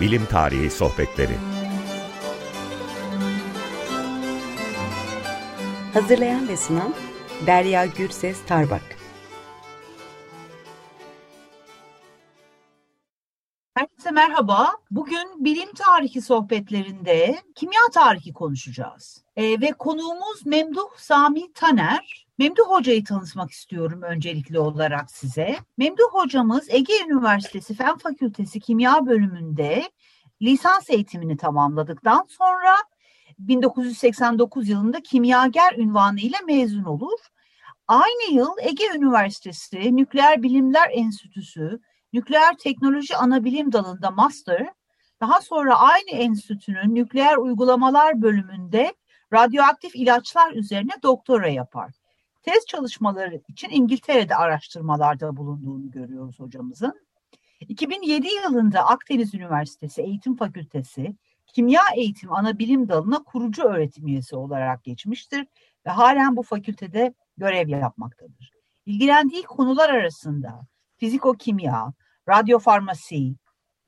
Bilim Tarihi Sohbetleri Hazırlayan ve sunan Derya Gürses Tarbak Herkese merhaba. Bugün bilim tarihi sohbetlerinde kimya tarihi konuşacağız. Ee, ve konuğumuz Memduh Sami Taner. Memduh Hoca'yı tanıtmak istiyorum öncelikli olarak size. Memduh Hocamız Ege Üniversitesi Fen Fakültesi Kimya bölümünde lisans eğitimini tamamladıktan sonra 1989 yılında kimyager ünvanı ile mezun olur. Aynı yıl Ege Üniversitesi Nükleer Bilimler Enstitüsü Nükleer Teknoloji Anabilim Dalı'nda master, daha sonra aynı enstitünün nükleer uygulamalar bölümünde radyoaktif ilaçlar üzerine doktora yapar. Tez çalışmaları için İngiltere'de araştırmalarda bulunduğunu görüyoruz hocamızın. 2007 yılında Akdeniz Üniversitesi Eğitim Fakültesi Kimya Eğitim Anabilim Dalı'na kurucu öğretim üyesi olarak geçmiştir ve halen bu fakültede görev yapmaktadır. İlgilendiği konular arasında fiziko-kimya, radyofarmasi,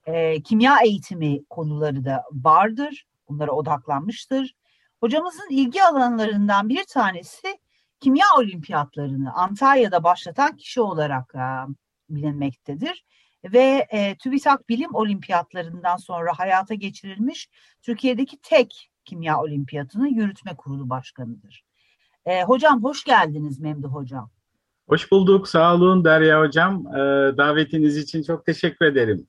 e, kimya eğitimi konuları da vardır. Bunlara odaklanmıştır. Hocamızın ilgi alanlarından bir tanesi kimya olimpiyatlarını Antalya'da başlatan kişi olarak e, bilinmektedir. Ve e, TÜBİTAK Bilim Olimpiyatlarından sonra hayata geçirilmiş Türkiye'deki tek kimya olimpiyatının yürütme kurulu başkanıdır. E, hocam hoş geldiniz Memduh Hocam. Hoş bulduk. Sağ olun Derya Hocam. Ee, davetiniz için çok teşekkür ederim.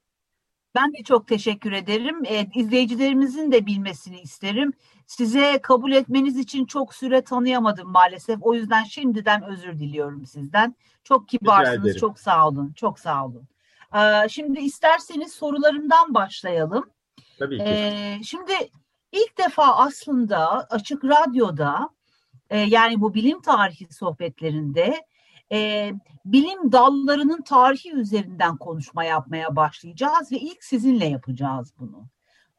Ben de çok teşekkür ederim. Ee, izleyicilerimizin de bilmesini isterim. Size kabul etmeniz için çok süre tanıyamadım maalesef. O yüzden şimdiden özür diliyorum sizden. Çok kibarsınız. Çok sağ olun. Çok sağ olun. Ee, şimdi isterseniz sorularımdan başlayalım. Tabii ki. Ee, şimdi ilk defa aslında Açık Radyo'da e, yani bu bilim tarihi sohbetlerinde e, bilim dallarının tarihi üzerinden konuşma yapmaya başlayacağız ve ilk sizinle yapacağız bunu.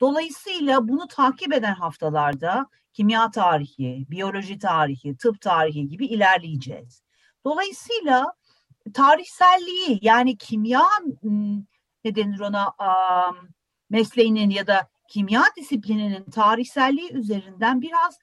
Dolayısıyla bunu takip eden haftalarda kimya tarihi, biyoloji tarihi, tıp tarihi gibi ilerleyeceğiz. Dolayısıyla tarihselliği yani kimya ne denir ona mesleğinin ya da kimya disiplininin tarihselliği üzerinden biraz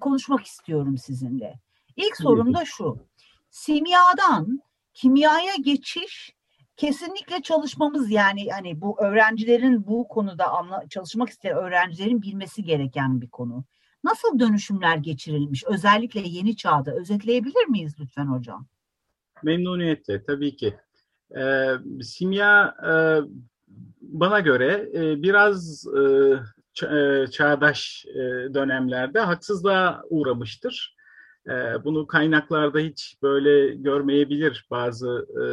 konuşmak istiyorum sizinle. İlk sorum da şu simyadan kimyaya geçiş kesinlikle çalışmamız yani hani bu öğrencilerin bu konuda anla, çalışmak isteyen öğrencilerin bilmesi gereken bir konu. Nasıl dönüşümler geçirilmiş özellikle yeni çağda özetleyebilir miyiz lütfen hocam? Memnuniyetle tabii ki. Ee, simya e, bana göre e, biraz e, e çağdaş e, dönemlerde haksızlığa uğramıştır. Ee, bunu kaynaklarda hiç böyle görmeyebilir bazı e,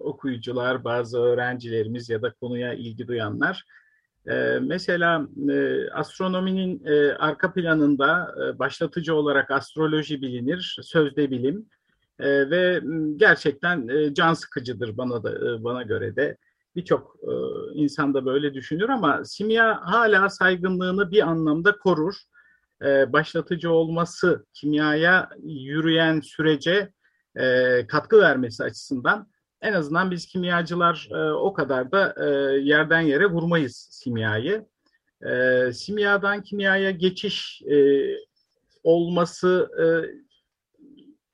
okuyucular, bazı öğrencilerimiz ya da konuya ilgi duyanlar. E, mesela e, astronominin e, arka planında e, başlatıcı olarak astroloji bilinir, sözde bilim e, ve gerçekten e, can sıkıcıdır bana da bana göre de. Birçok insan da böyle düşünür ama simya hala saygınlığını bir anlamda korur e, başlatıcı olması kimyaya yürüyen sürece e, katkı vermesi açısından en azından biz kimyacılar e, o kadar da yerden yere vurmayız simyayı. E, simyadan kimyaya geçiş olması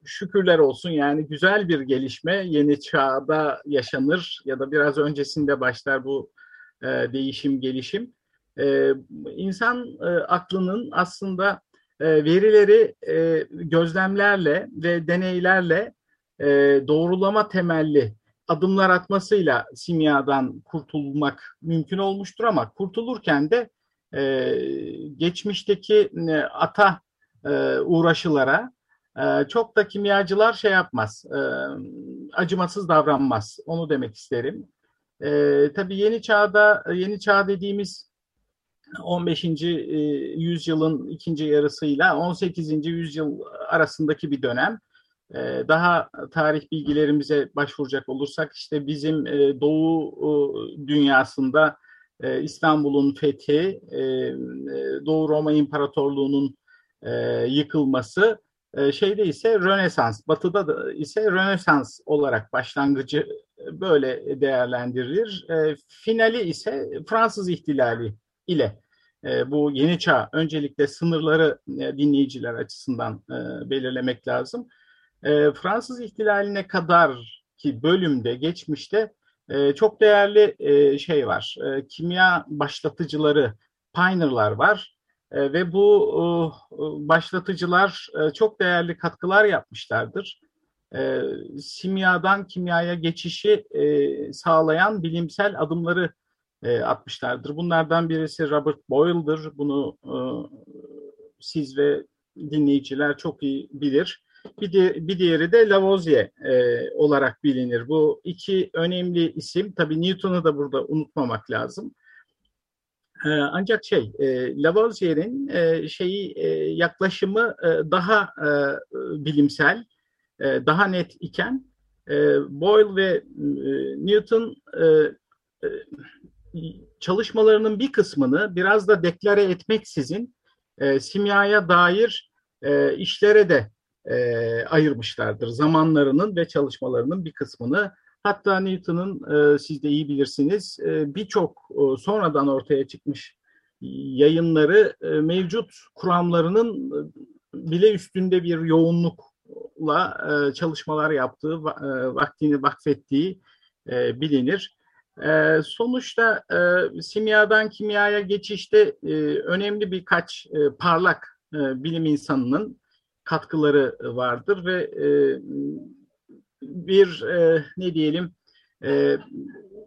şükürler olsun yani güzel bir gelişme yeni çağda yaşanır ya da biraz öncesinde başlar bu değişim gelişim e, insan e, aklının aslında e, verileri e, gözlemlerle ve deneylerle e, doğrulama temelli adımlar atmasıyla simyadan kurtulmak mümkün olmuştur ama kurtulurken de e, geçmişteki e, ata e, uğraşılara e, çok da kimyacılar şey yapmaz, e, acımasız davranmaz. Onu demek isterim. E, tabii yeni çağda, yeni çağ dediğimiz 15. E, yüzyılın ikinci yarısıyla 18. yüzyıl arasındaki bir dönem. E, daha tarih bilgilerimize başvuracak olursak işte bizim e, Doğu dünyasında İstanbul'un fethi, Doğu Roma İmparatorluğu'nun yıkılması şeyde ise Rönesans, Batı'da da ise Rönesans olarak başlangıcı böyle değerlendirilir. Finali ise Fransız ihtilali ile e, bu yeni çağ öncelikle sınırları e, dinleyiciler açısından e, belirlemek lazım. E, Fransız ihtilaline kadar ki bölümde geçmişte çok değerli şey var. Kimya başlatıcıları, pioneer'lar var. Ve bu başlatıcılar çok değerli katkılar yapmışlardır. E, simyadan kimyaya geçişi sağlayan bilimsel adımları e, atmışlardır. Bunlardan birisi Robert Boyle'dır. Bunu e, siz ve dinleyiciler çok iyi bilir. Bir, de, bir diğeri de Lavoisier e, olarak bilinir. Bu iki önemli isim. Tabii Newton'u da burada unutmamak lazım. E, ancak şey, e, Lavoisier'in e, şeyi e, yaklaşımı e, daha e, bilimsel, e, daha net iken e, Boyle ve e, Newton e, e, çalışmalarının bir kısmını biraz da deklare etmeksizin e, simyaya dair e, işlere de e, ayırmışlardır. Zamanlarının ve çalışmalarının bir kısmını. Hatta Newton'un e, siz de iyi bilirsiniz e, birçok e, sonradan ortaya çıkmış yayınları e, mevcut kuramlarının e, bile üstünde bir yoğunlukla e, çalışmalar yaptığı, e, vaktini vakfettiği e, bilinir. E, sonuçta e, simyadan kimyaya geçişte e, önemli birkaç e, parlak e, bilim insanının katkıları vardır ve e, bir e, ne diyelim e,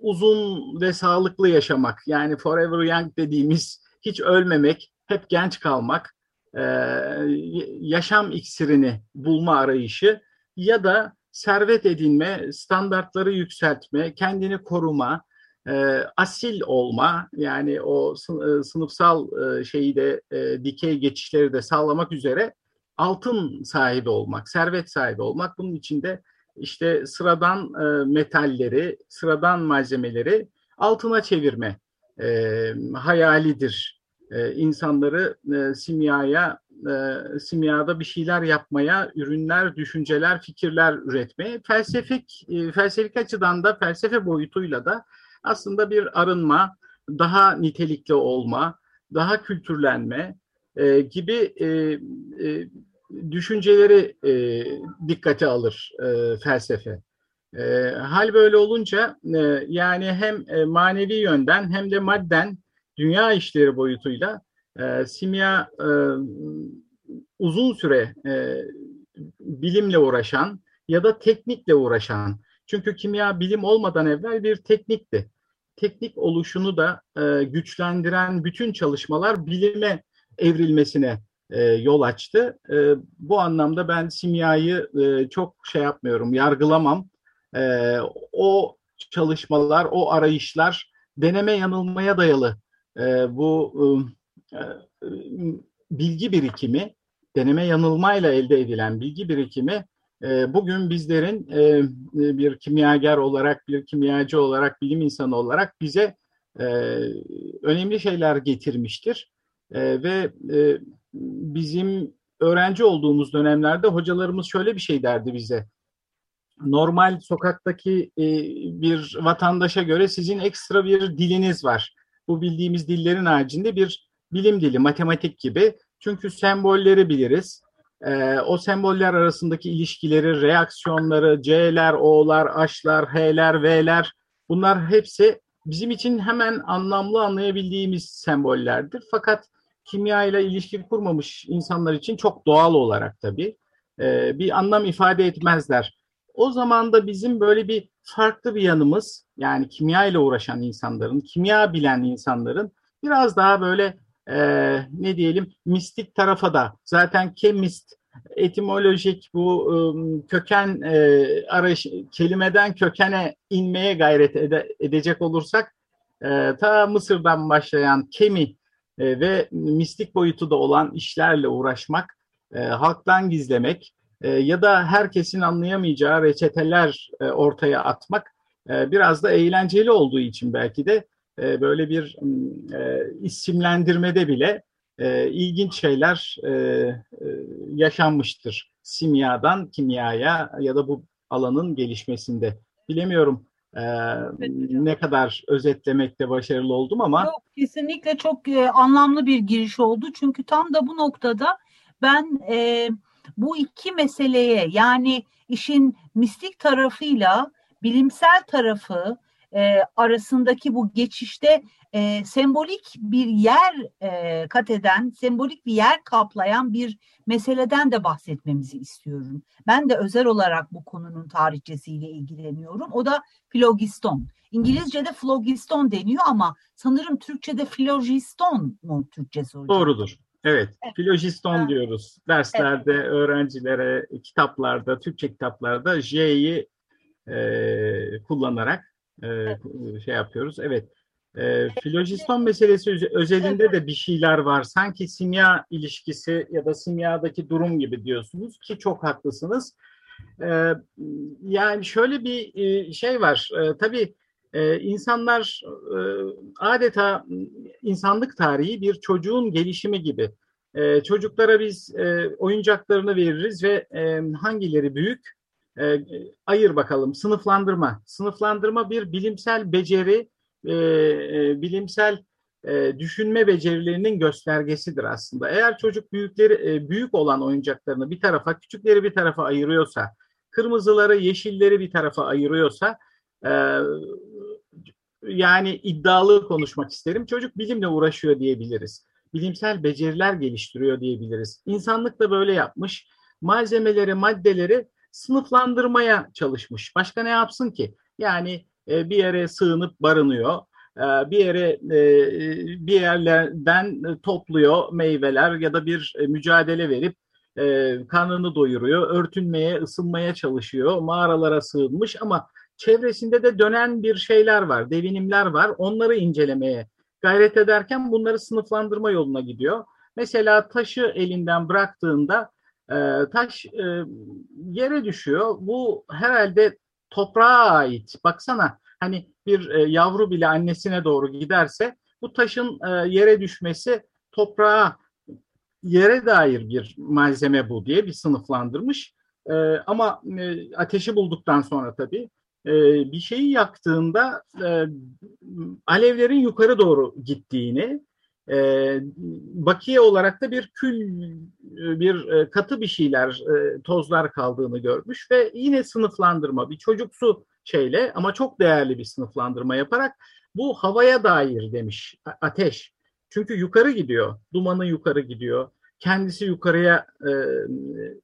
uzun ve sağlıklı yaşamak yani forever young dediğimiz hiç ölmemek, hep genç kalmak, e, yaşam iksirini bulma arayışı ya da servet edinme, standartları yükseltme, kendini koruma, e, asil olma yani o e, sınıfsal e, şeyi de e, dikey geçişleri de sağlamak üzere altın sahibi olmak, servet sahibi olmak. Bunun içinde işte sıradan metalleri, sıradan malzemeleri altına çevirme hayalidir. E, insanları e, simyaya, e, simyada bir şeyler yapmaya, ürünler, düşünceler, fikirler üretmeye, felsefik, e, felsefik açıdan da felsefe boyutuyla da aslında bir arınma, daha nitelikli olma, daha kültürlenme e, gibi e, e, düşünceleri e, dikkate alır e, felsefe. E, hal böyle olunca e, yani hem e, manevi yönden hem de madden dünya işleri boyutuyla e, simya e, uzun süre e, bilimle uğraşan ya da teknikle uğraşan. Çünkü kimya bilim olmadan evvel bir teknikti. Teknik oluşunu da e, güçlendiren bütün çalışmalar bilime evrilmesine e, yol açtı. E, bu anlamda ben simyayı e, çok şey yapmıyorum, yargılamam. E, o çalışmalar, o arayışlar deneme yanılmaya dayalı. E, bu e, e bilgi birikimi, deneme yanılmayla elde edilen bilgi birikimi e, bugün bizlerin e, bir kimyager olarak, bir kimyacı olarak, bilim insanı olarak bize önemli şeyler getirmiştir. Ve bizim öğrenci olduğumuz dönemlerde hocalarımız şöyle bir şey derdi bize. Normal sokaktaki bir vatandaşa göre sizin ekstra bir diliniz var. Bu bildiğimiz dillerin haricinde bir bilim dili, matematik gibi. Çünkü sembolleri biliriz. E, o semboller arasındaki ilişkileri, reaksiyonları, C'ler, O'lar, H'lar, H'ler, V'ler bunlar hepsi bizim için hemen anlamlı anlayabildiğimiz sembollerdir. Fakat kimya ile ilişki kurmamış insanlar için çok doğal olarak tabii e, bir anlam ifade etmezler. O zaman da bizim böyle bir farklı bir yanımız yani kimya ile uğraşan insanların, kimya bilen insanların biraz daha böyle e, ne diyelim mistik tarafa da zaten kemist etimolojik bu ıı, köken e, arayış kelimeden kökene inmeye gayret ede, edecek olursak e, ta Mısır'dan başlayan kemi e, ve mistik boyutu da olan işlerle uğraşmak, e, halktan gizlemek e, ya da herkesin anlayamayacağı reçeteler e, ortaya atmak e, biraz da eğlenceli olduğu için belki de e, böyle bir e, isimlendirmede bile e, ilginç şeyler e, e, yaşanmıştır simyadan kimyaya ya da bu alanın gelişmesinde. Bilemiyorum e, ne kadar özetlemekte başarılı oldum ama. Yok, kesinlikle çok e, anlamlı bir giriş oldu. Çünkü tam da bu noktada ben e, bu iki meseleye yani işin mistik tarafıyla bilimsel tarafı e, arasındaki bu geçişte e, sembolik bir yer e, kat eden, sembolik bir yer kaplayan bir meseleden de bahsetmemizi istiyorum. Ben de özel olarak bu konunun tarihçesiyle ilgileniyorum. O da flogiston. İngilizce'de flogiston deniyor ama sanırım Türkçe'de flogiston mu Türkçesi hocam? Doğrudur. Evet, evet. filojiston diyoruz. Derslerde evet. öğrencilere, kitaplarda, Türkçe kitaplarda J'yi e, kullanarak e, evet. şey yapıyoruz. Evet, e, filojiston meselesi özelinde de bir şeyler var. Sanki simya ilişkisi ya da simyadaki durum gibi diyorsunuz ki çok haklısınız. E, yani şöyle bir e, şey var. E, tabii e, insanlar e, adeta insanlık tarihi bir çocuğun gelişimi gibi. E, çocuklara biz e, oyuncaklarını veririz ve e, hangileri büyük e, ayır bakalım. Sınıflandırma. Sınıflandırma bir bilimsel beceri, e, e, bilimsel e, düşünme becerilerinin göstergesidir aslında. Eğer çocuk büyükleri e, büyük olan oyuncaklarını bir tarafa, küçükleri bir tarafa ayırıyorsa, kırmızıları, yeşilleri bir tarafa ayırıyorsa, e, yani iddialı konuşmak isterim. Çocuk bilimle uğraşıyor diyebiliriz. Bilimsel beceriler geliştiriyor diyebiliriz. İnsanlık da böyle yapmış. Malzemeleri, maddeleri sınıflandırmaya çalışmış. Başka ne yapsın ki? Yani e, bir yere sığınıp barınıyor. E, bir yere e, bir yerlerden topluyor meyveler ya da bir mücadele verip karnını doyuruyor, örtünmeye, ısınmaya çalışıyor, mağaralara sığınmış ama çevresinde de dönen bir şeyler var, devinimler var. Onları incelemeye gayret ederken bunları sınıflandırma yoluna gidiyor. Mesela taşı elinden bıraktığında taş yere düşüyor. Bu herhalde toprağa ait. Baksana hani bir e, yavru bile annesine doğru giderse bu taşın e, yere düşmesi toprağa yere dair bir malzeme bu diye bir sınıflandırmış. E, ama e, ateşi bulduktan sonra tabii e, bir şeyi yaktığında e, alevlerin yukarı doğru gittiğini e, bakiye olarak da bir kül, bir e, katı bir şeyler, tozlar kaldığını görmüş ve yine sınıflandırma, bir çocuksu şeyle ama çok değerli bir sınıflandırma yaparak bu havaya dair demiş ateş. Çünkü yukarı gidiyor, dumanı yukarı gidiyor. Kendisi yukarıya e,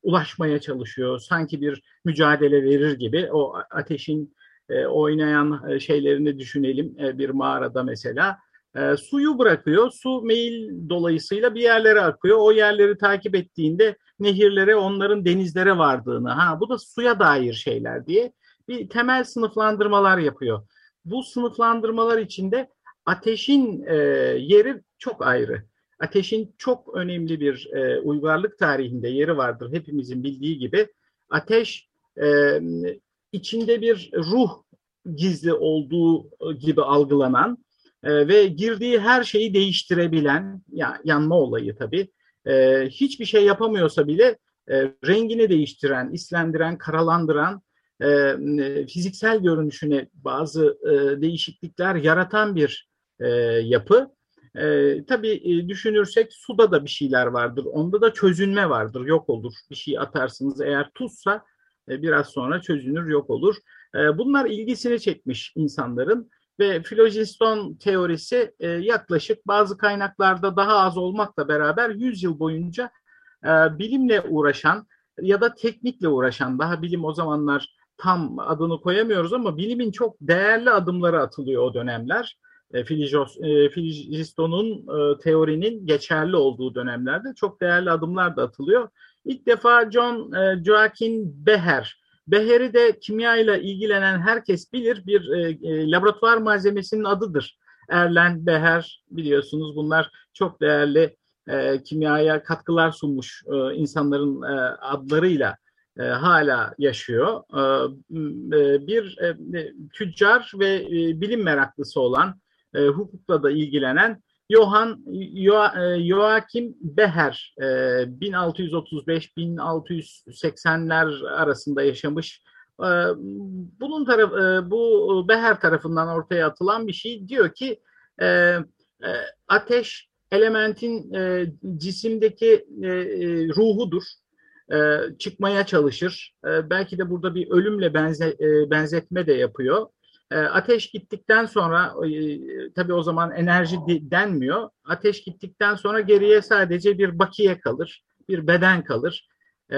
ulaşmaya çalışıyor. Sanki bir mücadele verir gibi o ateşin e, oynayan şeylerini düşünelim e, bir mağarada mesela e, suyu bırakıyor. Su meyil dolayısıyla bir yerlere akıyor. O yerleri takip ettiğinde nehirlere, onların denizlere vardığını, ha bu da suya dair şeyler diye bir temel sınıflandırmalar yapıyor. Bu sınıflandırmalar içinde ateşin e, yeri çok ayrı. Ateşin çok önemli bir e, uygarlık tarihinde yeri vardır hepimizin bildiği gibi. Ateş e, içinde bir ruh gizli olduğu gibi algılanan e, ve girdiği her şeyi değiştirebilen, ya yanma olayı tabii, e, hiçbir şey yapamıyorsa bile e, rengini değiştiren, islendiren, karalandıran, e, e, fiziksel görünüşüne bazı e, değişiklikler yaratan bir e, yapı. E, tabii düşünürsek suda da bir şeyler vardır. Onda da çözünme vardır, yok olur. Bir şey atarsınız eğer tuzsa e, biraz sonra çözünür, yok olur. E, bunlar ilgisini çekmiş insanların ve filojiston teorisi e, yaklaşık bazı kaynaklarda daha az olmakla beraber 100 yıl boyunca e, bilimle uğraşan ya da teknikle uğraşan, daha bilim o zamanlar tam adını koyamıyoruz ama bilimin çok değerli adımları atılıyor o dönemler. E, e, e, teorinin geçerli olduğu dönemlerde çok değerli adımlar da atılıyor. İlk defa John e, Joaquin Beher Beheri de kimya ile ilgilenen herkes bilir bir e, e, laboratuvar malzemesinin adıdır. Erlen, Beher biliyorsunuz bunlar çok değerli e, kimyaya katkılar sunmuş e, insanların e, adlarıyla e, hala yaşıyor. E, e bir e, tüccar ve e, bilim meraklısı olan, e, hukukla da ilgilenen Johann Joachim Beher 1635-1680'ler arasında yaşamış. Bunun tarafı bu Beher tarafından ortaya atılan bir şey diyor ki ateş elementin cisimdeki ruhudur çıkmaya çalışır. belki de burada bir ölümle benze, benzetme de yapıyor. Ateş gittikten sonra e, tabii o zaman enerji denmiyor. Ateş gittikten sonra geriye sadece bir bakiye kalır, bir beden kalır. E,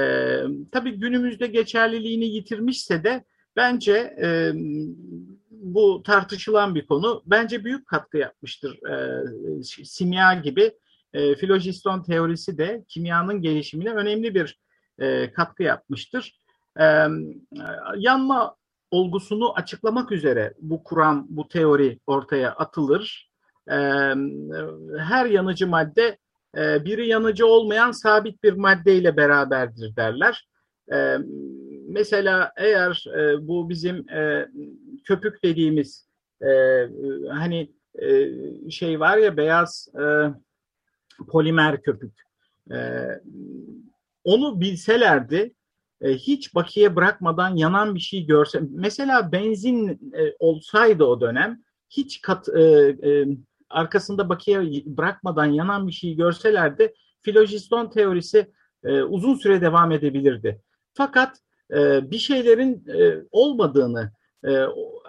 tabii günümüzde geçerliliğini yitirmişse de bence e, bu tartışılan bir konu. Bence büyük katkı yapmıştır e, simya gibi. E, filojiston teorisi de kimyanın gelişimine önemli bir katkı yapmıştır. E, yanma olgusunu açıklamak üzere bu kuram, bu teori ortaya atılır. Her yanıcı madde biri yanıcı olmayan sabit bir maddeyle beraberdir derler. Mesela eğer bu bizim köpük dediğimiz hani şey var ya beyaz polimer köpük. Onu bilselerdi e, hiç bakiye bırakmadan yanan bir şey görse mesela benzin e, olsaydı o dönem hiç kat e, e, arkasında bakiye bırakmadan yanan bir şey görselerdi filojiston teorisi e, uzun süre devam edebilirdi. Fakat e, bir şeylerin e, olmadığını e, o,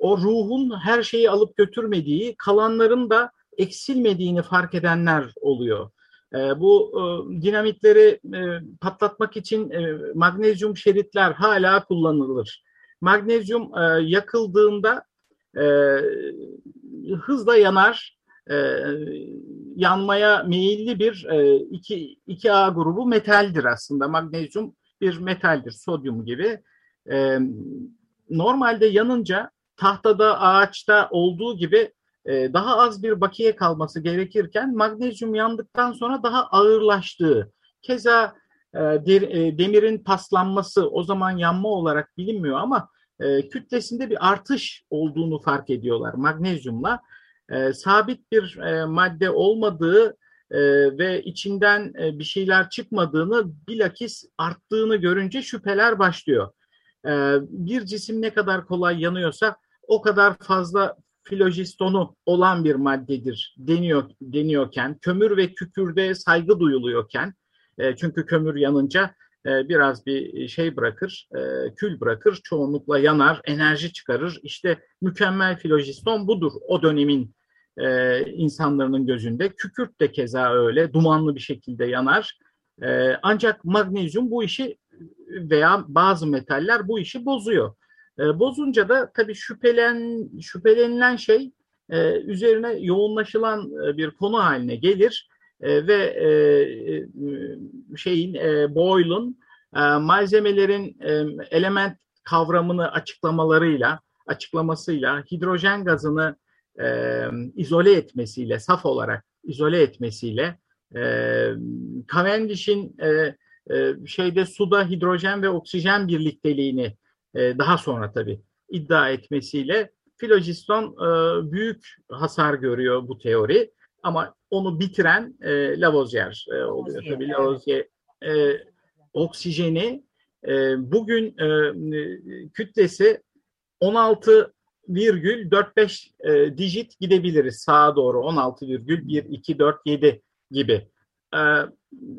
e, ruhun her şeyi alıp götürmediği kalanların da eksilmediğini fark edenler oluyor. E, bu e, dinamitleri e, patlatmak için magnezyum şeritler hala kullanılır. Magnezyum yakıldığında hızla yanar, yanmaya meyilli bir 2 2 A grubu metaldir aslında. Magnezyum bir metaldir, sodyum gibi. Normalde yanınca tahtada, ağaçta olduğu gibi e, daha az bir bakiye kalması gerekirken magnezyum yandıktan sonra daha ağırlaştığı, keza e, e, demirin paslanması o zaman yanma olarak bilinmiyor ama kütlesinde bir artış olduğunu fark ediyorlar magnezyumla. sabit bir madde olmadığı ve içinden bir şeyler çıkmadığını bilakis arttığını görünce şüpheler başlıyor. bir cisim ne kadar kolay yanıyorsa o kadar fazla filojistonu olan bir maddedir deniyor deniyorken, kömür ve kükürde saygı duyuluyorken, e, çünkü kömür yanınca e, biraz bir şey bırakır, e, kül bırakır, çoğunlukla yanar, enerji çıkarır. İşte mükemmel filojiston budur o dönemin e, insanların gözünde. Kükürt de keza öyle, dumanlı bir şekilde yanar. E, ancak magnezyum bu işi veya bazı metaller bu işi bozuyor. E, bozunca da tabii şüphelen şüphelenilen şey e, üzerine yoğunlaşılan e, bir konu haline gelir. E, ve e, e, şeyin e, Boyle'un e, malzemelerin e, element kavramını açıklamalarıyla açıklamasıyla hidrojen gazını e, izole etmesiyle saf olarak izole etmesiyle e, Cavendish'in e, e, şeyde suda hidrojen ve oksijen birlikteliğini e, daha sonra tabii iddia etmesiyle filojiston e, büyük hasar görüyor bu teori ama onu bitiren e, Lavoisier e, oluyor. Tabii Lavoisier e, oksijeni e, bugün e, kütlesi 16,45 e, dijit gidebiliriz sağa doğru 16,1 2 4 7 gibi. E,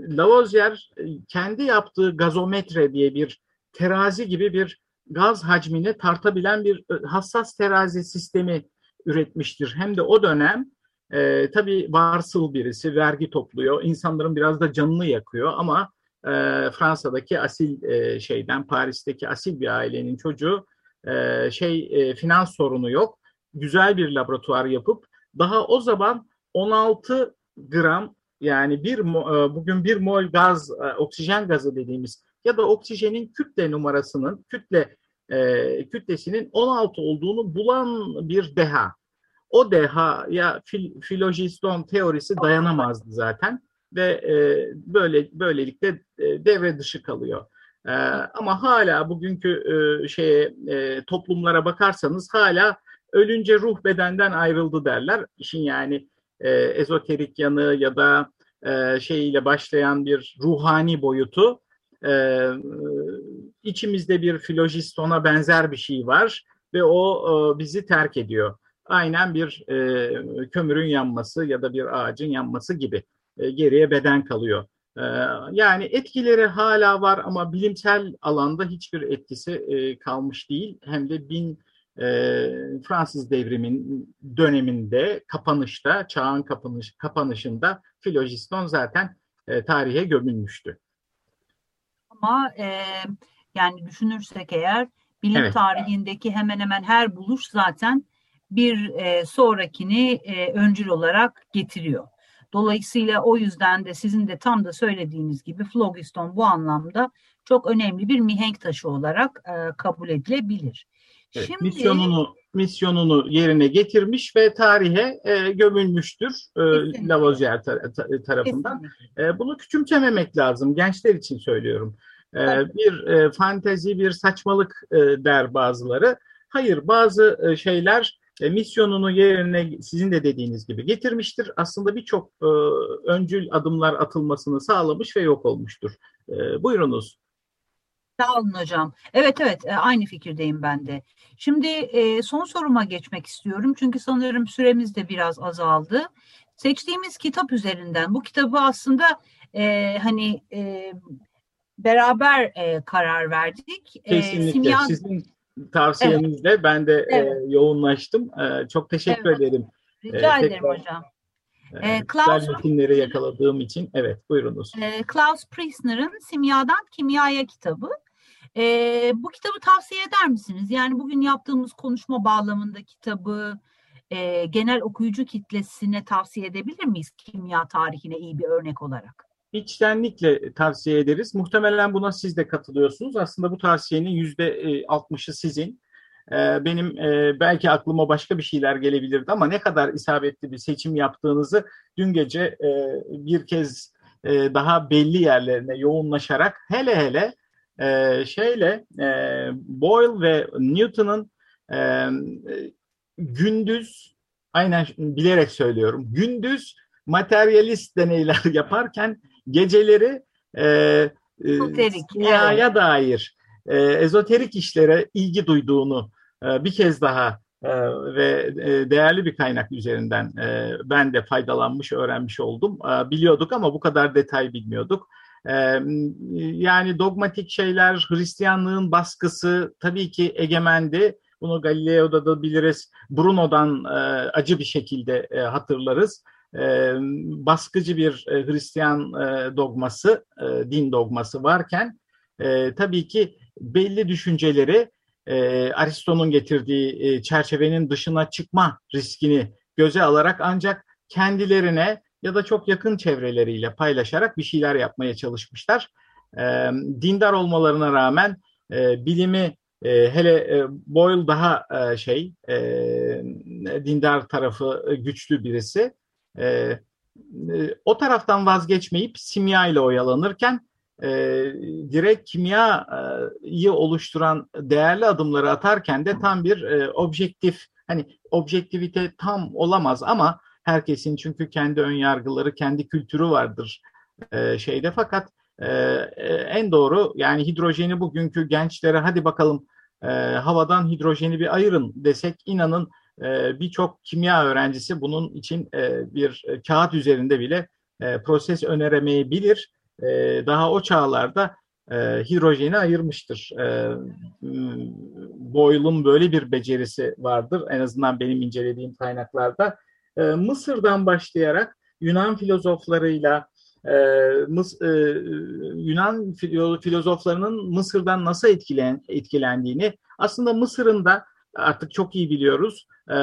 Lavoisier kendi yaptığı gazometre diye bir terazi gibi bir gaz hacmini tartabilen bir e, hassas terazi sistemi üretmiştir. Hem de o dönem e, tabii varsıl birisi vergi topluyor. İnsanların biraz da canını yakıyor ama e, Fransa'daki asil e, şeyden Paris'teki asil bir ailenin çocuğu e, şey e, finans sorunu yok. Güzel bir laboratuvar yapıp daha o zaman 16 gram yani bir e, bugün bir mol gaz e, oksijen gazı dediğimiz ya da oksijenin kütle numarasının kütle e, kütlesinin 16 olduğunu bulan bir deha. O dehaya fil, filojiston teorisi dayanamazdı zaten ve e, böyle böylelikle e, devre dışı kalıyor. E, ama hala bugünkü e, şeye e, toplumlara bakarsanız hala ölünce ruh bedenden ayrıldı derler. İşin yani e, ezoterik yanı ya da e, şeyiyle başlayan bir ruhani boyutu. E, içimizde bir filojistona benzer bir şey var ve o e, bizi terk ediyor. Aynen bir e, kömürün yanması ya da bir ağacın yanması gibi e, geriye beden kalıyor. E, yani etkileri hala var ama bilimsel alanda hiçbir etkisi e, kalmış değil. Hem de bin e, Fransız devrimin döneminde kapanışta, çağın kapanış, kapanışında filojiston zaten e, tarihe gömülmüştü. Ama e, yani düşünürsek eğer bilim evet. tarihindeki hemen hemen her buluş zaten bir e, sonrakini e, öncül olarak getiriyor. Dolayısıyla o yüzden de sizin de tam da söylediğiniz gibi flogiston bu anlamda çok önemli bir mihenk taşı olarak e, kabul edilebilir. Evet, Şimdi, misyonunu misyonunu yerine getirmiş ve tarihe e, gömülmüştür e, Lavoisier tar- tar- tarafından. E, bunu küçümsememek lazım. Gençler için söylüyorum. E, bir e, fantezi, bir saçmalık e, der bazıları. Hayır, bazı e, şeyler misyonunu yerine sizin de dediğiniz gibi getirmiştir. Aslında birçok öncül adımlar atılmasını sağlamış ve yok olmuştur. Buyurunuz. Sağ olun hocam. Evet evet aynı fikirdeyim ben de. Şimdi son soruma geçmek istiyorum. Çünkü sanırım süremiz de biraz azaldı. Seçtiğimiz kitap üzerinden bu kitabı aslında hani beraber e, karar verdik. Kesinlikle. E, Simya... Sizin tavsiyenizle evet. ben de evet. e, yoğunlaştım. E, çok teşekkür evet. ederim. Rica e, ederim tekrar, hocam. E, Klaus metinleri yakaladığım için evet buyurunuz. E, Klaus Priestner'ın Simyadan Kimyaya kitabı. E, bu kitabı tavsiye eder misiniz? Yani bugün yaptığımız konuşma bağlamında kitabı e, genel okuyucu kitlesine tavsiye edebilir miyiz kimya tarihine iyi bir örnek olarak? İçtenlikle tavsiye ederiz. Muhtemelen buna siz de katılıyorsunuz. Aslında bu tavsiyenin yüzde 60'ı sizin. E, benim e, belki aklıma başka bir şeyler gelebilirdi ama ne kadar isabetli bir seçim yaptığınızı dün gece e, bir kez daha belli yerlerine yoğunlaşarak hele hele şeyle Boyle ve Newton'ın gündüz aynen bilerek söylüyorum gündüz materyalist deneyler yaparken geceleri e, e, kimyaya evet. dair e, ezoterik işlere ilgi duyduğunu e, bir kez daha e, ve e, değerli bir kaynak üzerinden e, ben de faydalanmış, öğrenmiş oldum. E, biliyorduk ama bu kadar detay bilmiyorduk. E, yani dogmatik şeyler, Hristiyanlığın baskısı tabii ki egemendi. Bunu Galileo'da da biliriz. Bruno'dan e, acı bir şekilde e, hatırlarız e, baskıcı bir e, Hristiyan e, dogması, e, din dogması varken e, tabii ki belli düşünceleri e, Aristo'nun getirdiği e, çerçevenin dışına çıkma riskini göze alarak ancak kendilerine ya da çok yakın çevreleriyle paylaşarak bir şeyler yapmaya çalışmışlar. E, dindar olmalarına rağmen e, bilimi e, hele e, Boyle daha e, şey e, dindar tarafı güçlü birisi. E, e, o taraftan vazgeçmeyip simya ile oyalanırken e, direkt kimyayı oluşturan değerli adımları atarken de tam bir e, objektif hani objektivite tam olamaz ama herkesin çünkü kendi ön yargıları, kendi kültürü vardır e, şeyde. Fakat e, e, en doğru yani hidrojeni bugünkü gençlere hadi bakalım e, havadan hidrojeni bir ayırın desek inanın e, birçok kimya öğrencisi bunun için e, bir e, kağıt üzerinde bile proses öneremeyebilir. daha o çağlarda hidrojeni ayırmıştır. Boyle'un böyle bir becerisi vardır. En azından benim incelediğim kaynaklarda. Mısır'dan başlayarak Yunan filozoflarıyla Yunan filozoflarının Mısır'dan nasıl etkilen, etkilendiğini aslında Mısır'ın da artık çok iyi biliyoruz. E,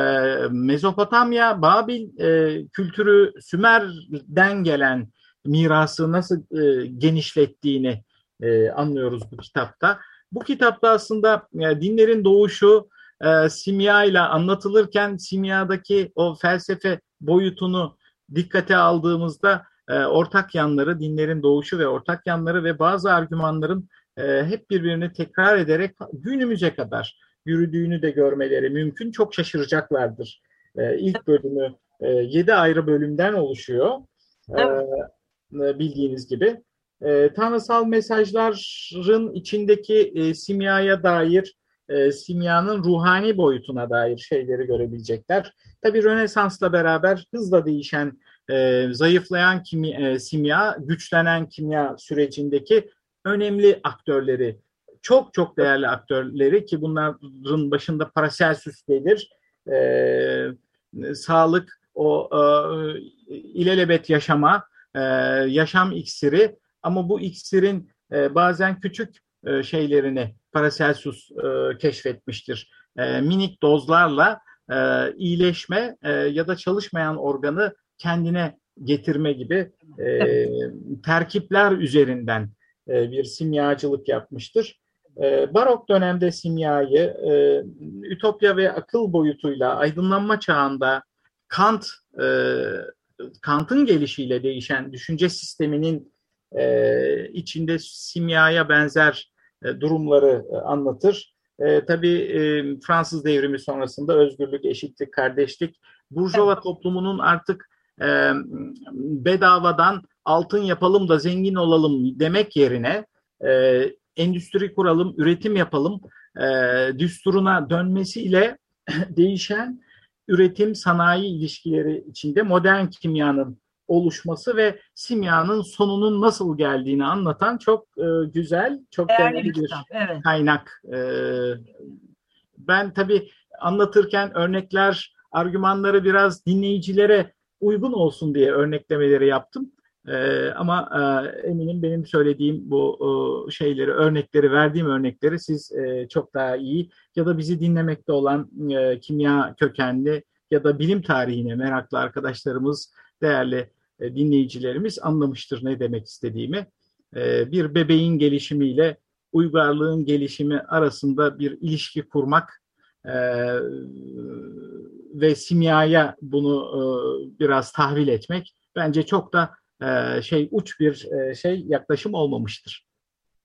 Mezopotamya, Babil e, kültürü Sümer'den gelen mirası nasıl e, genişlettiğini e, anlıyoruz bu kitapta. Bu kitapta aslında e, dinlerin doğuşu e, simya ile anlatılırken simyadaki o felsefe boyutunu dikkate aldığımızda e, ortak yanları, dinlerin doğuşu ve ortak yanları ve bazı argümanların e, hep birbirini tekrar ederek günümüze kadar yürüdüğünü de görmeleri mümkün. Çok şaşıracaklardır. E, ilk bölümü yedi ayrı bölümden oluşuyor. Evet. Bildiğiniz gibi. Tanrısal mesajların içindeki simyaya dair, simyanın ruhani boyutuna dair şeyleri görebilecekler. Tabii Rönesans'la beraber hızla değişen, zayıflayan kimya, simya, güçlenen kimya sürecindeki önemli aktörleri çok çok değerli aktörleri ki bunların başında Paracelsus gelir. E, sağlık, o e, ilelebet yaşama, e, yaşam iksiri ama bu iksirin e, bazen küçük e, şeylerini Paracelsus e, keşfetmiştir. E, minik dozlarla e, iyileşme e, ya da çalışmayan organı kendine getirme gibi e, terkipler üzerinden e, bir simyacılık yapmıştır. E, barok dönemde simyayı e, ütopya ve akıl boyutuyla aydınlanma çağında Kant e, Kant'ın gelişiyle değişen düşünce sisteminin e, içinde simyaya benzer e, durumları e, anlatır. E, tabii e, Fransız devrimi sonrasında özgürlük, eşitlik, kardeşlik, Burjuva toplumunun artık e, bedavadan altın yapalım da zengin olalım demek yerine e, endüstri kuralım, üretim yapalım e, düsturuna dönmesiyle değişen üretim sanayi ilişkileri içinde modern kimyanın oluşması ve simyanın sonunun nasıl geldiğini anlatan çok e, güzel, çok değerli, değerli bir kitap, evet. kaynak. E, ben tabii anlatırken örnekler, argümanları biraz dinleyicilere uygun olsun diye örneklemeleri yaptım. E, ama e, eminim benim söylediğim bu e, şeyleri, örnekleri, verdiğim örnekleri siz e, çok daha iyi ya da bizi dinlemekte olan e, kimya kökenli ya da bilim tarihine meraklı arkadaşlarımız, değerli e, dinleyicilerimiz anlamıştır ne demek istediğimi. E, bir bebeğin gelişimiyle uygarlığın gelişimi arasında bir ilişki kurmak e, ve simyaya bunu e, biraz tahvil etmek bence çok da e, şey uç bir e, şey yaklaşım olmamıştır.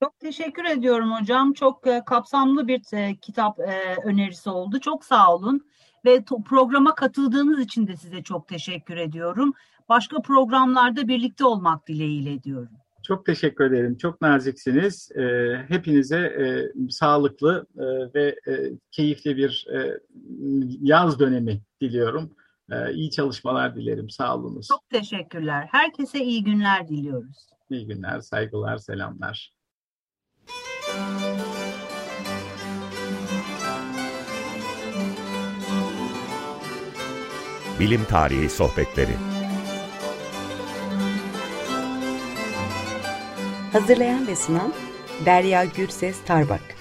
Çok teşekkür ediyorum hocam. Çok e, kapsamlı bir kitap önerisi oldu. Çok sağ olun ve programa katıldığınız için de size çok teşekkür ediyorum. Başka programlarda birlikte olmak dileğiyle diyorum. Çok teşekkür ederim. Çok naziksiniz. Hepinize sağlıklı ve keyifli bir yaz dönemi diliyorum. Ee, iyi çalışmalar dilerim. Sağ olunuz. Çok teşekkürler. Herkese iyi günler diliyoruz. İyi günler, saygılar, selamlar. Bilim Tarihi Sohbetleri Hazırlayan ve sunan Derya Gürses Tarbak